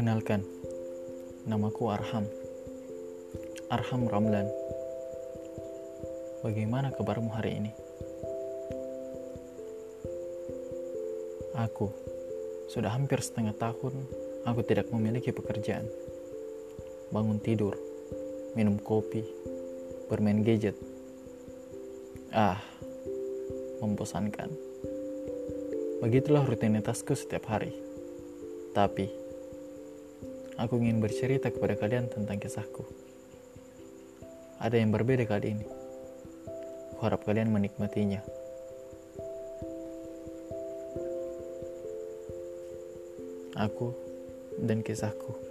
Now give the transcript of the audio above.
Perkenalkan, namaku Arham. Arham Ramlan. Bagaimana kabarmu hari ini? Aku sudah hampir setengah tahun aku tidak memiliki pekerjaan. Bangun tidur, minum kopi, bermain gadget. Ah, membosankan. Begitulah rutinitasku setiap hari. Tapi, aku ingin bercerita kepada kalian tentang kisahku. Ada yang berbeda kali ini. Kuharap kalian menikmatinya. Aku dan kisahku.